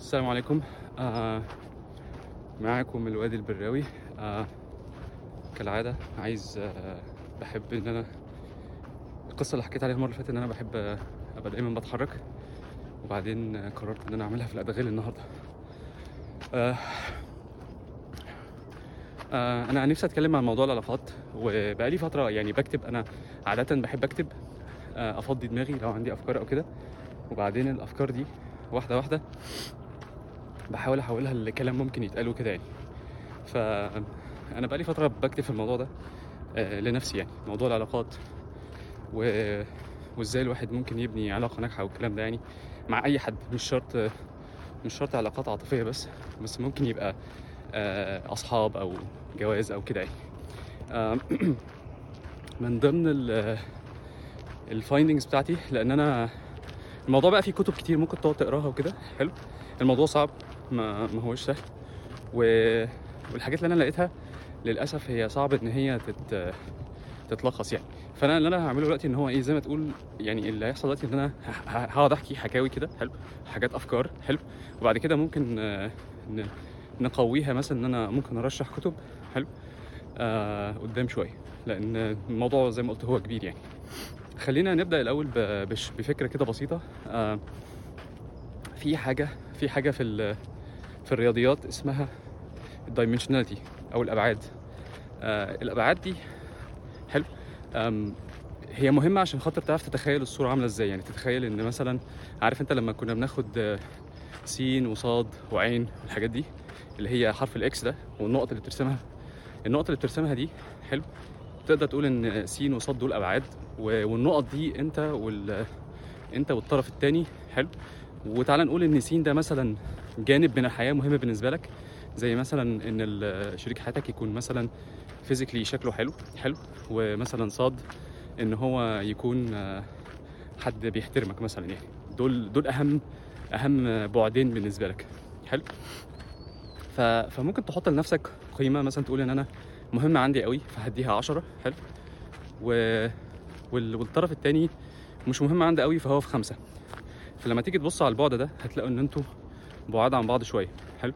السلام عليكم. آه معاكم الوادي البراوي. آه كالعادة عايز آه بحب إن أنا القصة اللي حكيت عليها المرة اللي فاتت إن أنا بحب آه، أبقى دايما بتحرك. وبعدين آه، قررت إن أنا أعملها في الأدغال النهاردة. آه آه أنا نفسي أتكلم عن موضوع العلاقات وبقالي فترة يعني بكتب. أنا عادة بحب أكتب آه أفضي دماغي لو عندي أفكار أو كده. وبعدين الأفكار دي واحدة واحدة بحاول أحولها لكلام ممكن يتقال كده يعني. فانا بقالي فترة بكتب في الموضوع ده آه، لنفسي يعني موضوع العلاقات و... وإزاي الواحد ممكن يبني علاقة ناجحة والكلام ده يعني مع أي حد. مش شرط مش شرط علاقات عاطفية بس بس ممكن يبقى آه، أصحاب أو جواز أو كده يعني. آه، من ضمن الفايندنجز بتاعتي لأن أنا الموضوع بقى فيه كتب كتير ممكن تقعد تقراها وكده حلو. الموضوع صعب. ما, ما هوش سهل و... والحاجات اللي أنا لقيتها للأسف هي صعب إن هي تت... تتلخص يعني فأنا اللي أنا هعمله دلوقتي إن هو إيه زي ما تقول يعني اللي هيحصل دلوقتي إن أنا هقعد أحكي حكاوي كده حلو حاجات أفكار حلو وبعد كده ممكن آه،. نقويها مثلا إن أنا ممكن أرشح كتب حلو آه قدام شوية لأن الموضوع زي ما قلت هو كبير يعني خلينا نبدأ الأول. بفكرة كده بسيطة آه في حاجة في حاجة في. في الرياضيات اسمها الدايمنشناليتي أو الأبعاد. آه الأبعاد دي حلو. هي مهمة عشان خاطر تعرف تتخيل الصورة عاملة إزاي. يعني تتخيل إن مثلا عارف أنت لما كنا بناخد آه، سين وصاد وعين والحاجات دي اللي هي حرف ال X ده والنقط اللي بترسمها. النقط اللي بترسمها دي حلو. تقدر تقول إن سين وصاد دول أبعاد والنقط دي أنت وال أنت والطرف الثاني حلو. وتعالى نقول إن سين ده مثلا جانب من الحياة مهم بالنسبة لك زي مثلا إن شريك حياتك يكون مثلا physically شكله حلو حلو ومثلا صاد إن هو يكون آه، حد بيحترمك مثلا يعني. دول دول أهم أهم بعدين بالنسبة لك. حلو. فممكن تحط لنفسك قيمة مثلا تقول إن أنا مهم عندي قوي فهديها 10 حلو؟ و... وال... والطرف التاني مش مهم عندي قوي فهو في خمسة. فلما تيجي تبص على البعد ده هتلاقوا إن أنتوا بعاد عن بعض شوية. حلو.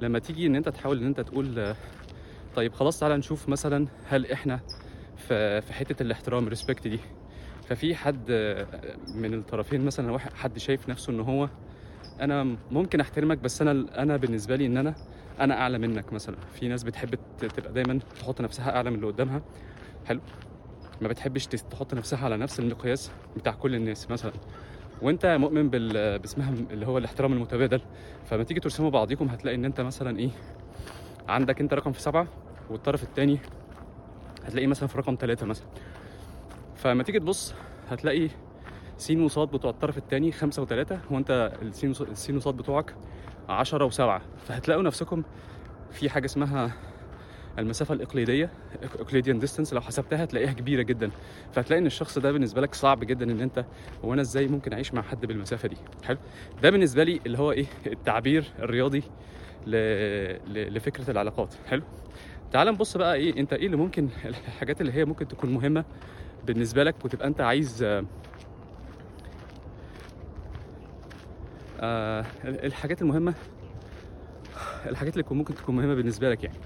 لما تيجي إن أنت تحاول إن أنت تقول طيب خلاص تعالى نشوف مثلا هل إحنا في في حتة الاحترام ريسبكت دي. ففي حد من الطرفين مثلا واحد حد شايف نفسه إن هو أنا ممكن أحترمك بس أنا أنا بالنسبة لي إن أنا أنا أعلى منك مثلا. في ناس بتحب تبقى دايما تحط نفسها أعلى من اللي قدامها. حلو. ما بتحبش تحط نفسها على نفس المقياس بتاع كل الناس مثلا. وانت مؤمن بال... باسمها اللي هو الاحترام المتبادل. فلما تيجي ترسموا بعضيكم هتلاقي ان انت مثلا إيه عندك انت رقم في سبعة والطرف التاني هتلاقيه مثلا في رقم ثلاثة مثلا. فلما تيجي تبص هتلاقي سين وصاد بتوع الطرف التاني خمسة وثلاثة وانت السين السين وصاد بتوعك عشرة وسبعة. فهتلاقوا نفسكم في حاجة اسمها المسافة الإقليدية إقليديان ديستانس لو حسبتها هتلاقيها كبيرة جدا. فهتلاقي إن الشخص ده بالنسبة لك صعب جدا إن أنت هو أنا إزاي ممكن أعيش مع حد بالمسافة دي؟ حلو. ده بالنسبة لي اللي هو إيه؟ التعبير الرياضي ل... ل... لفكرة العلاقات. حلو. تعال نبص بقى إيه؟ أنت إيه اللي ممكن الحاجات اللي هي ممكن تكون مهمة بالنسبة لك وتبقى أنت عايز آه، آه الحاجات المهمة الحاجات اللي ممكن تكون مهمة بالنسبة لك يعني.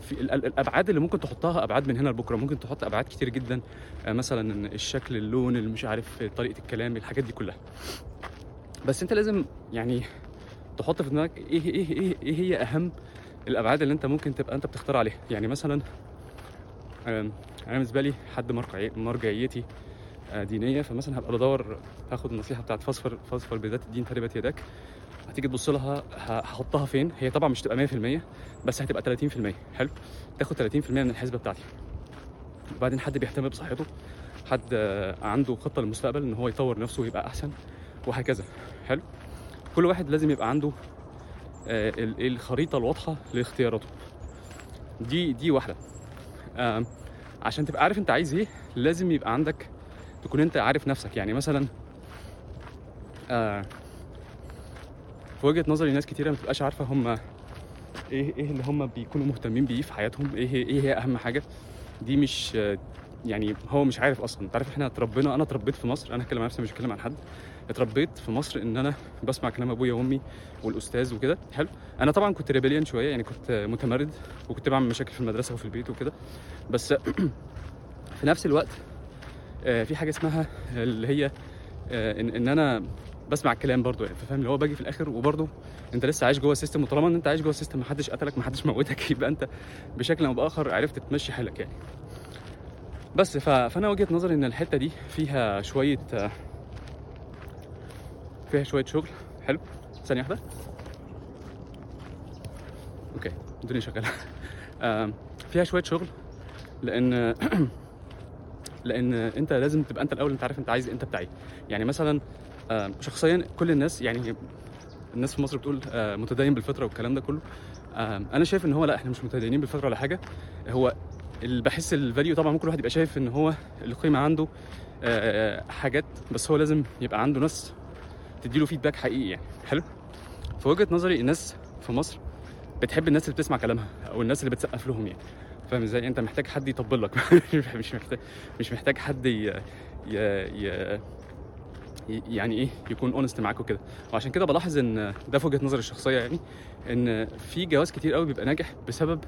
في ال- ال- الأبعاد اللي ممكن تحطها أبعاد من هنا لبكرة ممكن تحط أبعاد كتير جدا آه، مثلا الشكل اللون اللي مش عارف طريقة الكلام الحاجات دي كلها. بس أنت لازم يعني تحط في دماغك إيه إيه إيه إيه هي أهم الأبعاد اللي أنت ممكن تبقى أنت بتختار عليها. يعني مثلا أنا بالنسبة لي حد مرجعي- مرجعيتي آه، دينية فمثلا هبقى بدور هاخد النصيحة بتاعت فاصفر فاصفر بذات الدين تربت يداك هتيجي تبص لها هحطها فين؟ هي طبعا مش تبقى 100% بس هتبقى 30% حلو. تاخد 30% من الحسبة بتاعتي. وبعدين حد بيهتم بصحته حد عنده خطة للمستقبل إن هو يطور نفسه ويبقى أحسن وهكذا. حلو. كل واحد لازم يبقى عنده آه، ال- الخريطة الواضحة لاختياراته. دي دي واحدة. عشان تبقى عارف أنت عايز إيه لازم يبقى عندك تكون أنت عارف نفسك. يعني مثلا آه في وجهة نظري ناس كتيرة ما بتبقاش عارفة هم إيه إيه اللي هم بيكونوا مهتمين بيه في حياتهم إيه إيه هي أهم حاجة. دي مش يعني هو مش عارف أصلا. أنت عارف إحنا اتربينا أنا اتربيت في مصر أنا هتكلم عن نفسي مش هتكلم عن حد. اتربيت في مصر إن أنا بسمع كلام أبويا وأمي والأستاذ وكده. حلو. أنا طبعا كنت rebellion شوية يعني كنت متمرد وكنت بعمل مشاكل في المدرسة وفي البيت وكده. بس في نفس الوقت آه، في حاجة اسمها اللي هي آه، إن, أنا بسمع الكلام برضو يعني فاهم اللي هو باجي في الآخر وبرضو أنت لسه عايش جوه ال system وطالما إن أنت عايش جوه ال system محدش قتلك محدش موتك يبقى أنت بشكل أو بآخر عرفت تمشي حالك يعني. بس. فأنا وجهة نظري إن الحتة دي فيها شوية آه، فيها شوية شغل. حلو؟ ثانية واحدة. okay الدنيا شغالة. آم، فيها شوية شغل لأن لأن أنت لازم تبقى أنت الأول أنت عارف أنت عايز أنت بتاعي يعني مثلا شخصيا كل الناس يعني الناس في مصر بتقول آه، متدين بالفطرة والكلام ده كله. آم، أنا شايف إن هو لا إحنا مش متدينين بالفطرة ولا حاجة. هو اللي بحس الفاليو طبعا ممكن الواحد يبقى شايف إن هو القيمة عنده آه، حاجات بس هو لازم يبقى عنده ناس تديله فيدباك حقيقي يعني. حلو؟ في وجهة نظري الناس في مصر بتحب الناس اللي بتسمع كلامها أو الناس اللي بتسقف لهم يعني. فاهم إزاي؟ أنت محتاج حد يطبل لك. مش محتاج مش محتاج حد ي... ي... ي... يعني إيه يكون honest معاك وكده. وعشان كده بلاحظ إن ده في وجهة نظري الشخصية يعني إن في جواز كتير قوي بيبقى ناجح بسبب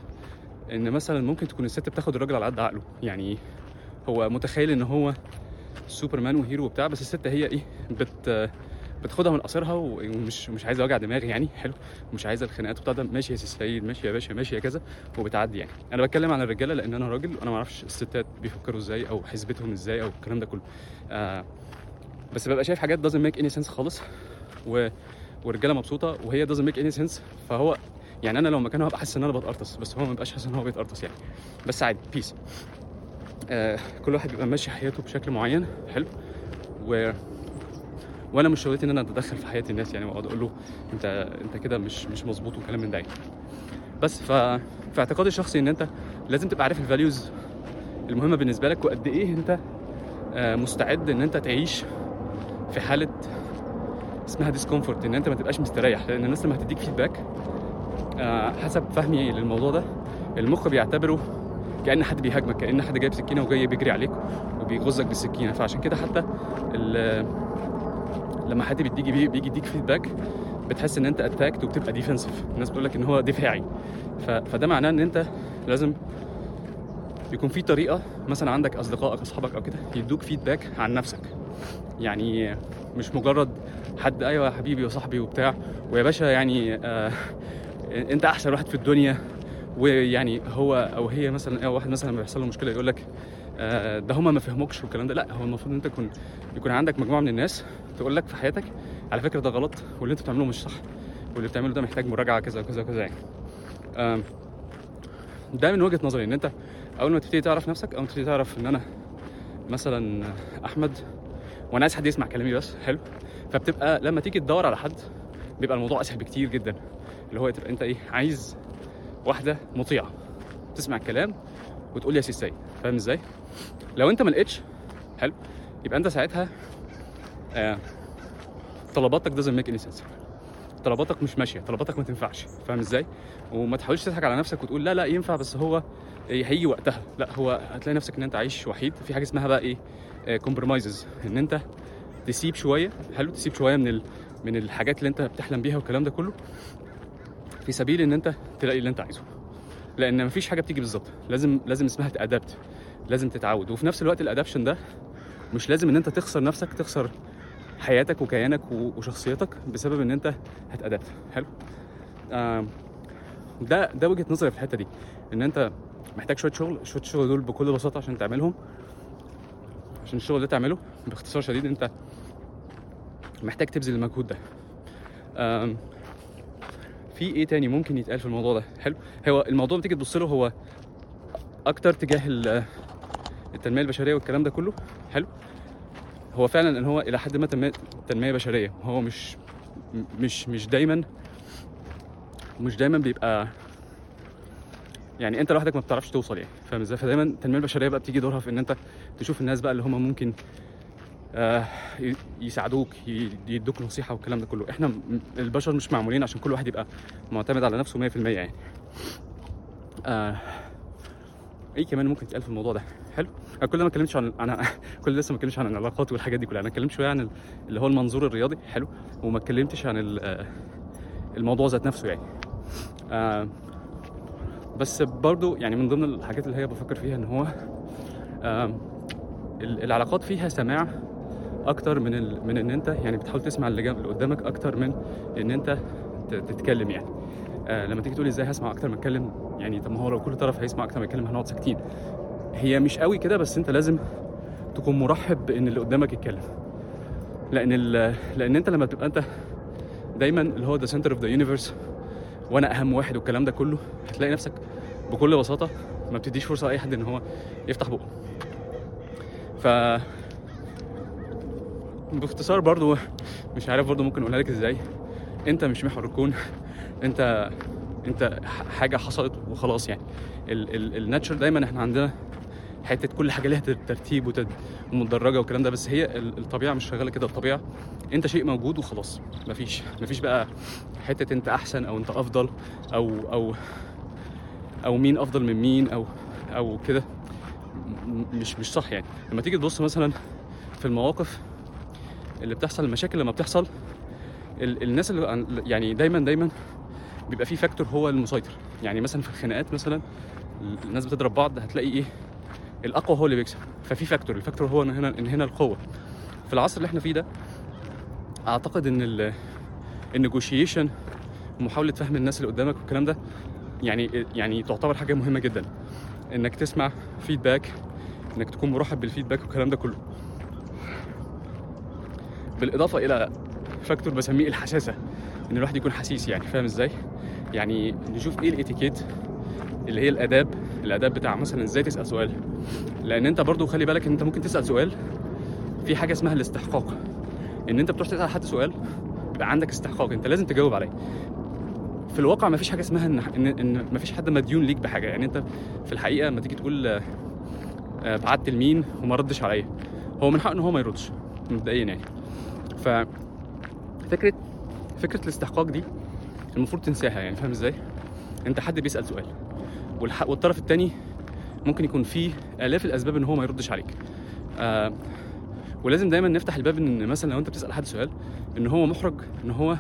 إن مثلا ممكن تكون الست بتاخد الراجل على قد عقله. يعني هو متخيل إن هو سوبرمان و hero وبتاع بس الست هي إيه بت بتاخدها من قصرها ومش مش عايزة وجع دماغ يعني حلو. مش عايزة الخناقات وبتاع ده ماشي يا سي سيد ماشي يا باشا ماشي يا كذا وبتعدي يعني. أنا بتكلم عن الرجالة لأن أنا راجل وأنا ما أعرفش الستات بيفكروا إزاي أو حسبتهم إزاي أو الكلام ده كله. آه بس ببقى شايف حاجات doesn't make any sense خالص. و والرجاله مبسوطة وهي doesn't make any sense. فهو يعني أنا لو مكانه هبقى حاسس إن أنا بتقرطس بس هو ما بيبقاش حاسس إن هو بيتقرطس يعني. بس عادي peace آه كل واحد بيبقى ماشي حياته بشكل معين حلو. و وأنا مش شغلتي إن أنا أتدخل في حياة الناس يعني وأقعد أقول له أنت أنت كده مش مش مظبوط وكلام من ده يعني. بس ف في اعتقادي الشخصي إن أنت لازم تبقى عارف ال values المهمة بالنسبة لك وقد إيه أنت آه، مستعد إن أنت تعيش في حالة اسمها discomfort إن أنت ما تبقاش مستريح لأن الناس لما هتديك feedback آه، حسب فهمي للموضوع ده المخ بيعتبره كأن حد بيهاجمك كأن حد جايب سكينة وجاي بيجري عليك وبيغزك بالسكينة فعشان كده حتى لما حد بيديك بي- بيجي يديك feedback بتحس إن أنت attacked وبتبقى defensive الناس بتقول لك إن هو دفاعي. فده معناه إن أنت لازم يكون في طريقة مثلا عندك أصدقائك أصحابك أو كده يدوك feedback عن نفسك. يعني مش مجرد حد أيوه يا حبيبي وصاحبي وبتاع ويا باشا يعني آه أنت أحسن واحد في الدنيا. ويعني هو أو هي مثلا أو واحد مثلا بيحصل له مشكلة يقول لك آه ده هما ما فهموكش والكلام ده. لا هو المفروض إن أنت يكون يكون عندك مجموعة من الناس تقول لك في حياتك على فكرة ده غلط واللي انت بتعمله مش صح واللي بتعمله ده محتاج مراجعة كذا وكذا وكذا يعني. آم، ده من وجهة نظري إن أنت أول ما تبتدي تعرف نفسك أول ما تبتدي تعرف إن أنا مثلا أحمد وأنا عايز حد يسمع كلامي بس حلو. فبتبقى لما تيجي تدور على حد بيبقى الموضوع أسهل بكتير جدا. اللي هو تبقى أنت إيه عايز واحدة مطيعة تسمع الكلام وتقول يا سي فاهم إزاي؟ لو أنت ما لقيتش حلو. يبقى أنت ساعتها آه طلباتك doesn't make any sense. طلباتك مش ماشية طلباتك ما تنفعش فاهم إزاي؟ وما تحاولش تضحك على نفسك وتقول لا لا ينفع بس هو هيجي وقتها. لا هو هتلاقي نفسك إن أنت عايش وحيد. في حاجة اسمها بقى إيه؟ كومبرومايزز إن أنت تسيب شوية. حلو؟ تسيب شوية من ال... من الحاجات اللي أنت بتحلم بيها والكلام ده كله في سبيل إن أنت تلاقي اللي أنت عايزه. لأن مفيش حاجة بتيجي بالظبط. لازم لازم اسمها تأدبت. لازم تتعود. وفي نفس الوقت الادابشن ده مش لازم إن أنت تخسر نفسك تخسر حياتك وكيانك وشخصيتك بسبب إن أنت هتأدبت. حلو؟ ده ده وجهة نظري في الحتة دي. إن أنت محتاج شوية شغل شوية شغل دول بكل بساطة عشان تعملهم. عشان الشغل ده تعمله باختصار شديد انت محتاج تبذل المجهود ده. في إيه تاني ممكن يتقال في الموضوع ده؟ حلو. هو الموضوع لما تيجي تبص له هو أكتر تجاه ال- التنمية البشرية والكلام ده كله. حلو. هو فعلا إن هو إلى حد ما تنمية بشرية. هو مش مش مش دايما مش دايما بيبقى يعني انت لوحدك ما بتعرفش توصل يعني فاهم إزاي؟ فدايما التنميه البشرية بقى بتيجي دورها في ان انت تشوف الناس بقى اللي هم ممكن آه يساعدوك يدوك نصيحة والكلام ده كله. إحنا البشر مش معمولين عشان كل واحد يبقى معتمد على نفسه 100% يعني. آه إيه كمان ممكن يتقال في الموضوع ده؟ حلو. أنا كل ما اتكلمتش عن أنا كل لسه ما اتكلمتش عن العلاقات والحاجات دي كلها. أنا اتكلمت شوية عن ال- اللي هو المنظور الرياضي. حلو. وما اتكلمتش عن آه، الموضوع ذات نفسه يعني. آه، بس برضو يعني من ضمن الحاجات اللي هي بفكر فيها إن هو العلاقات فيها سماع أكتر من ال... من إن أنت يعني بتحاول تسمع اللي, جنب... اللي قدامك أكتر من إن أنت. تتكلم يعني آه لما تيجي تقولي إزاي هسمع أكتر ما أتكلم يعني طب ما هو لو كل طرف هيسمع أكتر ما يتكلم هنقعد ساكتين هي مش قوي كده بس أنت لازم تكون مرحب بإن اللي قدامك يتكلم لأن. لأن أنت لما تبقى أنت دايما اللي هو the center of the universe وأنا أهم واحد والكلام ده كله هتلاقي نفسك بكل بساطة ما بتديش فرصة لأي حد إن هو يفتح بقه. ف باختصار برضو مش عارف برضو ممكن أقولها لك إزاي. أنت مش محور الكون أنت أنت حاجة حصلت وخلاص يعني. الناتشر دايما إحنا عندنا حتة كل حاجة ليها ترتيب وتد- والكلام ده بس هي ال- الطبيعة مش شغالة كده. الطبيعة أنت شيء موجود وخلاص مفيش مفيش بقى حتة أنت أحسن أو أنت أفضل أو أو أو مين أفضل من مين أو أو كده. مش مش صح يعني. لما تيجي تبص مثلا في المواقف اللي بتحصل المشاكل لما بتحصل ال- الناس اللي عن- يعني دايما دايما بيبقى في factor هو المسيطر. يعني مثلا في الخناقات مثلا الناس بتضرب بعض هتلاقي إيه؟ الأقوى هو اللي بيكسب. ففي factor ال factor هو ان هنا إن هنا القوة. في العصر اللي إحنا فيه ده أعتقد إن ال النيجوشيشن ومحاوله فهم الناس اللي قدامك والكلام ده يعني يعني تعتبر حاجة مهمة جدا. إنك تسمع feedback إنك تكون مرحب بال feedback والكلام ده كله. بالإضافة إلى فاكتور بسميه الحساسة إن الواحد يكون حسيس يعني فاهم إزاي؟ يعني نشوف إيه الاتيكيت اللي هي الآداب الآداب بتاع مثلا إزاي تسأل سؤال. لأن أنت برضو خلي بالك إن أنت ممكن تسأل سؤال في حاجة اسمها الاستحقاق. إن أنت بتروح تسأل حد سؤال بيبقى عندك استحقاق. أنت لازم تجاوب عليه. في الواقع ما فيش حاجة اسمها إن إن, ما فيش حد مديون ليك بحاجة. يعني أنت في الحقيقة لما تيجي تقول آه، بعت لمين وما ردش عليا. هو من حقه إن هو ما يردش مبدئيا يعني. ف فكرة فكرة الاستحقاق دي المفروض تنساها يعني فاهم إزاي؟ أنت حد بيسأل سؤال. والطرف الثاني ممكن يكون فيه آلاف الأسباب إن هو ما يردش عليك. آه ولازم دايما نفتح الباب إن مثلا لو أنت بتسأل حد سؤال إن هو محرج إن هو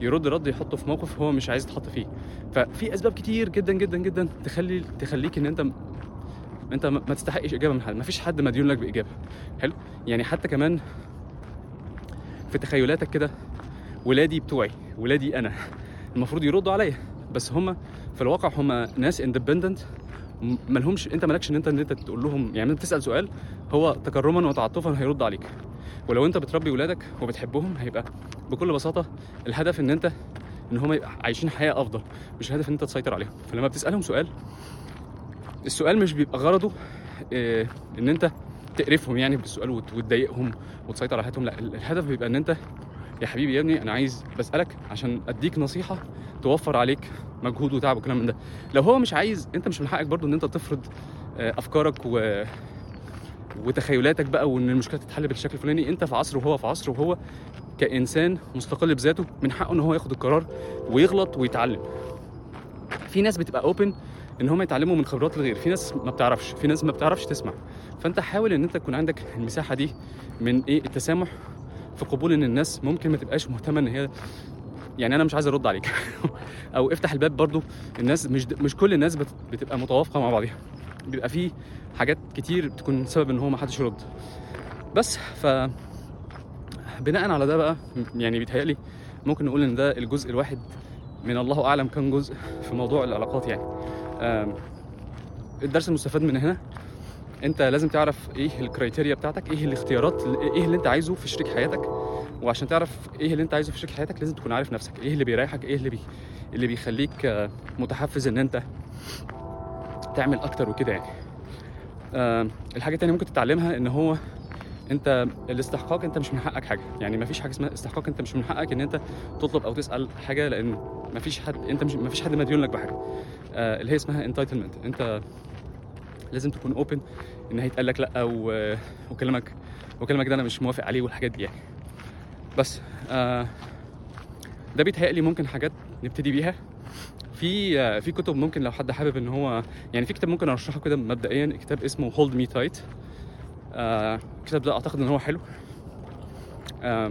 يرد رد يحطه في موقف هو مش عايز يتحط فيه. ففي أسباب كتير جدا جدا جدا تخلي تخليك إن أنت أنت ما تستحقش إجابة من حد. ما فيش حد مديون لك بإجابة. حلو؟ يعني حتى كمان في تخيلاتك كده ولادي بتوعي ولادي أنا المفروض يردوا عليا. بس هم في الواقع هم ناس اندبندنت مالهمش أنت مالكش إن أنت إن أنت تقول لهم يعني أنت تسأل سؤال هو تكرما وتعاطفا هيرد عليك. ولو أنت بتربي ولادك وبتحبهم هيبقى بكل بساطة الهدف إن أنت إن هم يبقى عايشين حياة أفضل مش الهدف إن أنت تسيطر عليهم. فلما بتسألهم سؤال السؤال مش بيبقى غرضه آه إن أنت تقرفهم يعني بالسؤال وت- وتضايقهم وتسيطر على حياتهم لا ال- الهدف بيبقى إن أنت يا حبيبي يا ابني أنا عايز بسألك عشان أديك نصيحة توفر عليك مجهود وتعب وكلام من ده. لو هو مش عايز أنت مش من حقك برضو إن أنت تفرض آه، أفكارك و وتخيلاتك بقى وإن المشكلة تتحل بالشكل الفلاني أنت في عصر وهو في عصر وهو كإنسان مستقل بذاته من حقه إن هو ياخد القرار ويغلط ويتعلم. في ناس بتبقى اوبن إن هم يتعلموا من خبرات الغير في ناس ما بتعرفش في ناس ما بتعرفش تسمع. فأنت حاول إن أنت تكون عندك المساحة دي من إيه؟ التسامح في قبول إن الناس ممكن ما تبقاش مهتمة إن هي يعني أنا مش عايز أرد عليك. أو افتح الباب برضو الناس مش مش كل الناس بت- بتبقى متوافقة مع بعضها بيبقى في حاجات كتير بتكون سبب إن هو ما حدش يرد. بس ف بناء على ده بقى يعني بيتهيألي ممكن نقول إن ده الجزء الواحد من الله أعلم كم جزء في موضوع العلاقات يعني. الدرس المستفاد من هنا أنت لازم تعرف إيه الكرايتيريا بتاعتك إيه الاختيارات إيه اللي أنت عايزه في شريك حياتك وعشان تعرف إيه اللي أنت عايزه في شريك حياتك لازم تكون عارف نفسك إيه اللي بيريحك إيه اللي بي اللي بيخليك آه، متحفز إن أنت تعمل أكتر وكده يعني. الحاجة التانية ممكن تتعلمها إن هو انت الاستحقاق انت مش من حقك حاجة. يعني مفيش حاجة اسمها استحقاق انت مش من حقك ان انت تطلب أو تسأل حاجة لأن مفيش حد انت مش مفيش حد مديون لك بحاجة. آه، اللي هي اسمها entitlement انت لازم تكون open إن هيتقال لك لأ و... وكلامك وكلامك ده أنا مش موافق عليه والحاجات دي يعني. بس آه ده بيتهيألي ممكن حاجات نبتدي بيها. في في كتب ممكن لو حد حابب إن هو يعني في كتاب ممكن أرشحه كده مبدئيا كتاب اسمه Hold Me Tight الكتاب ده أعتقد إن هو حلو. آه،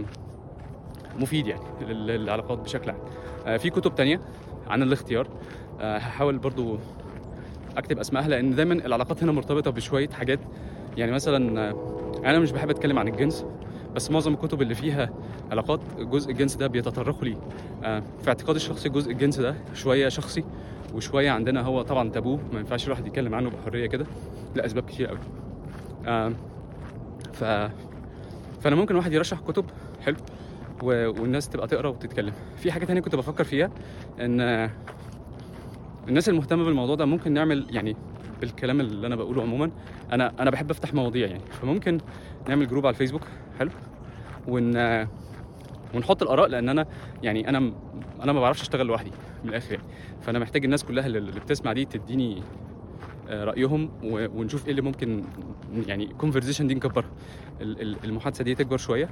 مفيد يعني لل- للعلاقات بشكل عام. آه، في كتب تانية عن الاختيار. آه، هحاول برضو أكتب أسمائها لأن دايما العلاقات هنا مرتبطة بشوية حاجات. يعني مثلا آه، أنا مش بحب أتكلم عن الجنس بس معظم الكتب اللي فيها علاقات جزء الجنس ده بيتطرقوا آه، في اعتقادي الشخصي جزء الجنس ده شوية شخصي وشوية عندنا هو طبعا تابوه ما ينفعش الواحد يتكلم عنه بحرية كده. لاسباب كتير قوي آه، ف فأنا ممكن واحد يرشح كتب حلو و... والناس تبقى تقرا وتتكلم. في حاجة تانية كنت بفكر فيها إن الناس المهتمة بالموضوع ده ممكن نعمل يعني بالكلام اللي أنا بقوله عموما. أنا أنا بحب أفتح مواضيع يعني فممكن نعمل group على الفيسبوك حلو ون ونحط الآراء لأن أنا يعني أنا أنا ما بعرفش أشتغل لوحدي من الآخر يعني. فأنا محتاج الناس كلها اللي بتسمع دي تديني رأيهم و- ونشوف إيه اللي ممكن يعني conversation دي نكبرها ال- ال- المحادثة دي تكبر شوية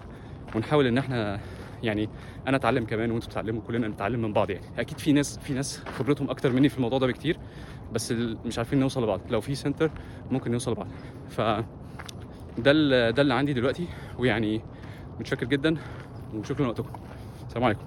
ونحاول إن إحنا يعني أنا أتعلم كمان وأنتوا تتعلموا كلنا نتعلم من بعض يعني. أكيد في ناس في ناس خبرتهم أكتر مني في الموضوع ده بكتير بس مش عارفين نوصل لبعض. لو في سنتر ممكن نوصل لبعض. ف ده ده اللي عندي دلوقتي ويعني متشكر جدا وشكرا لوقتكم. السلام عليكم.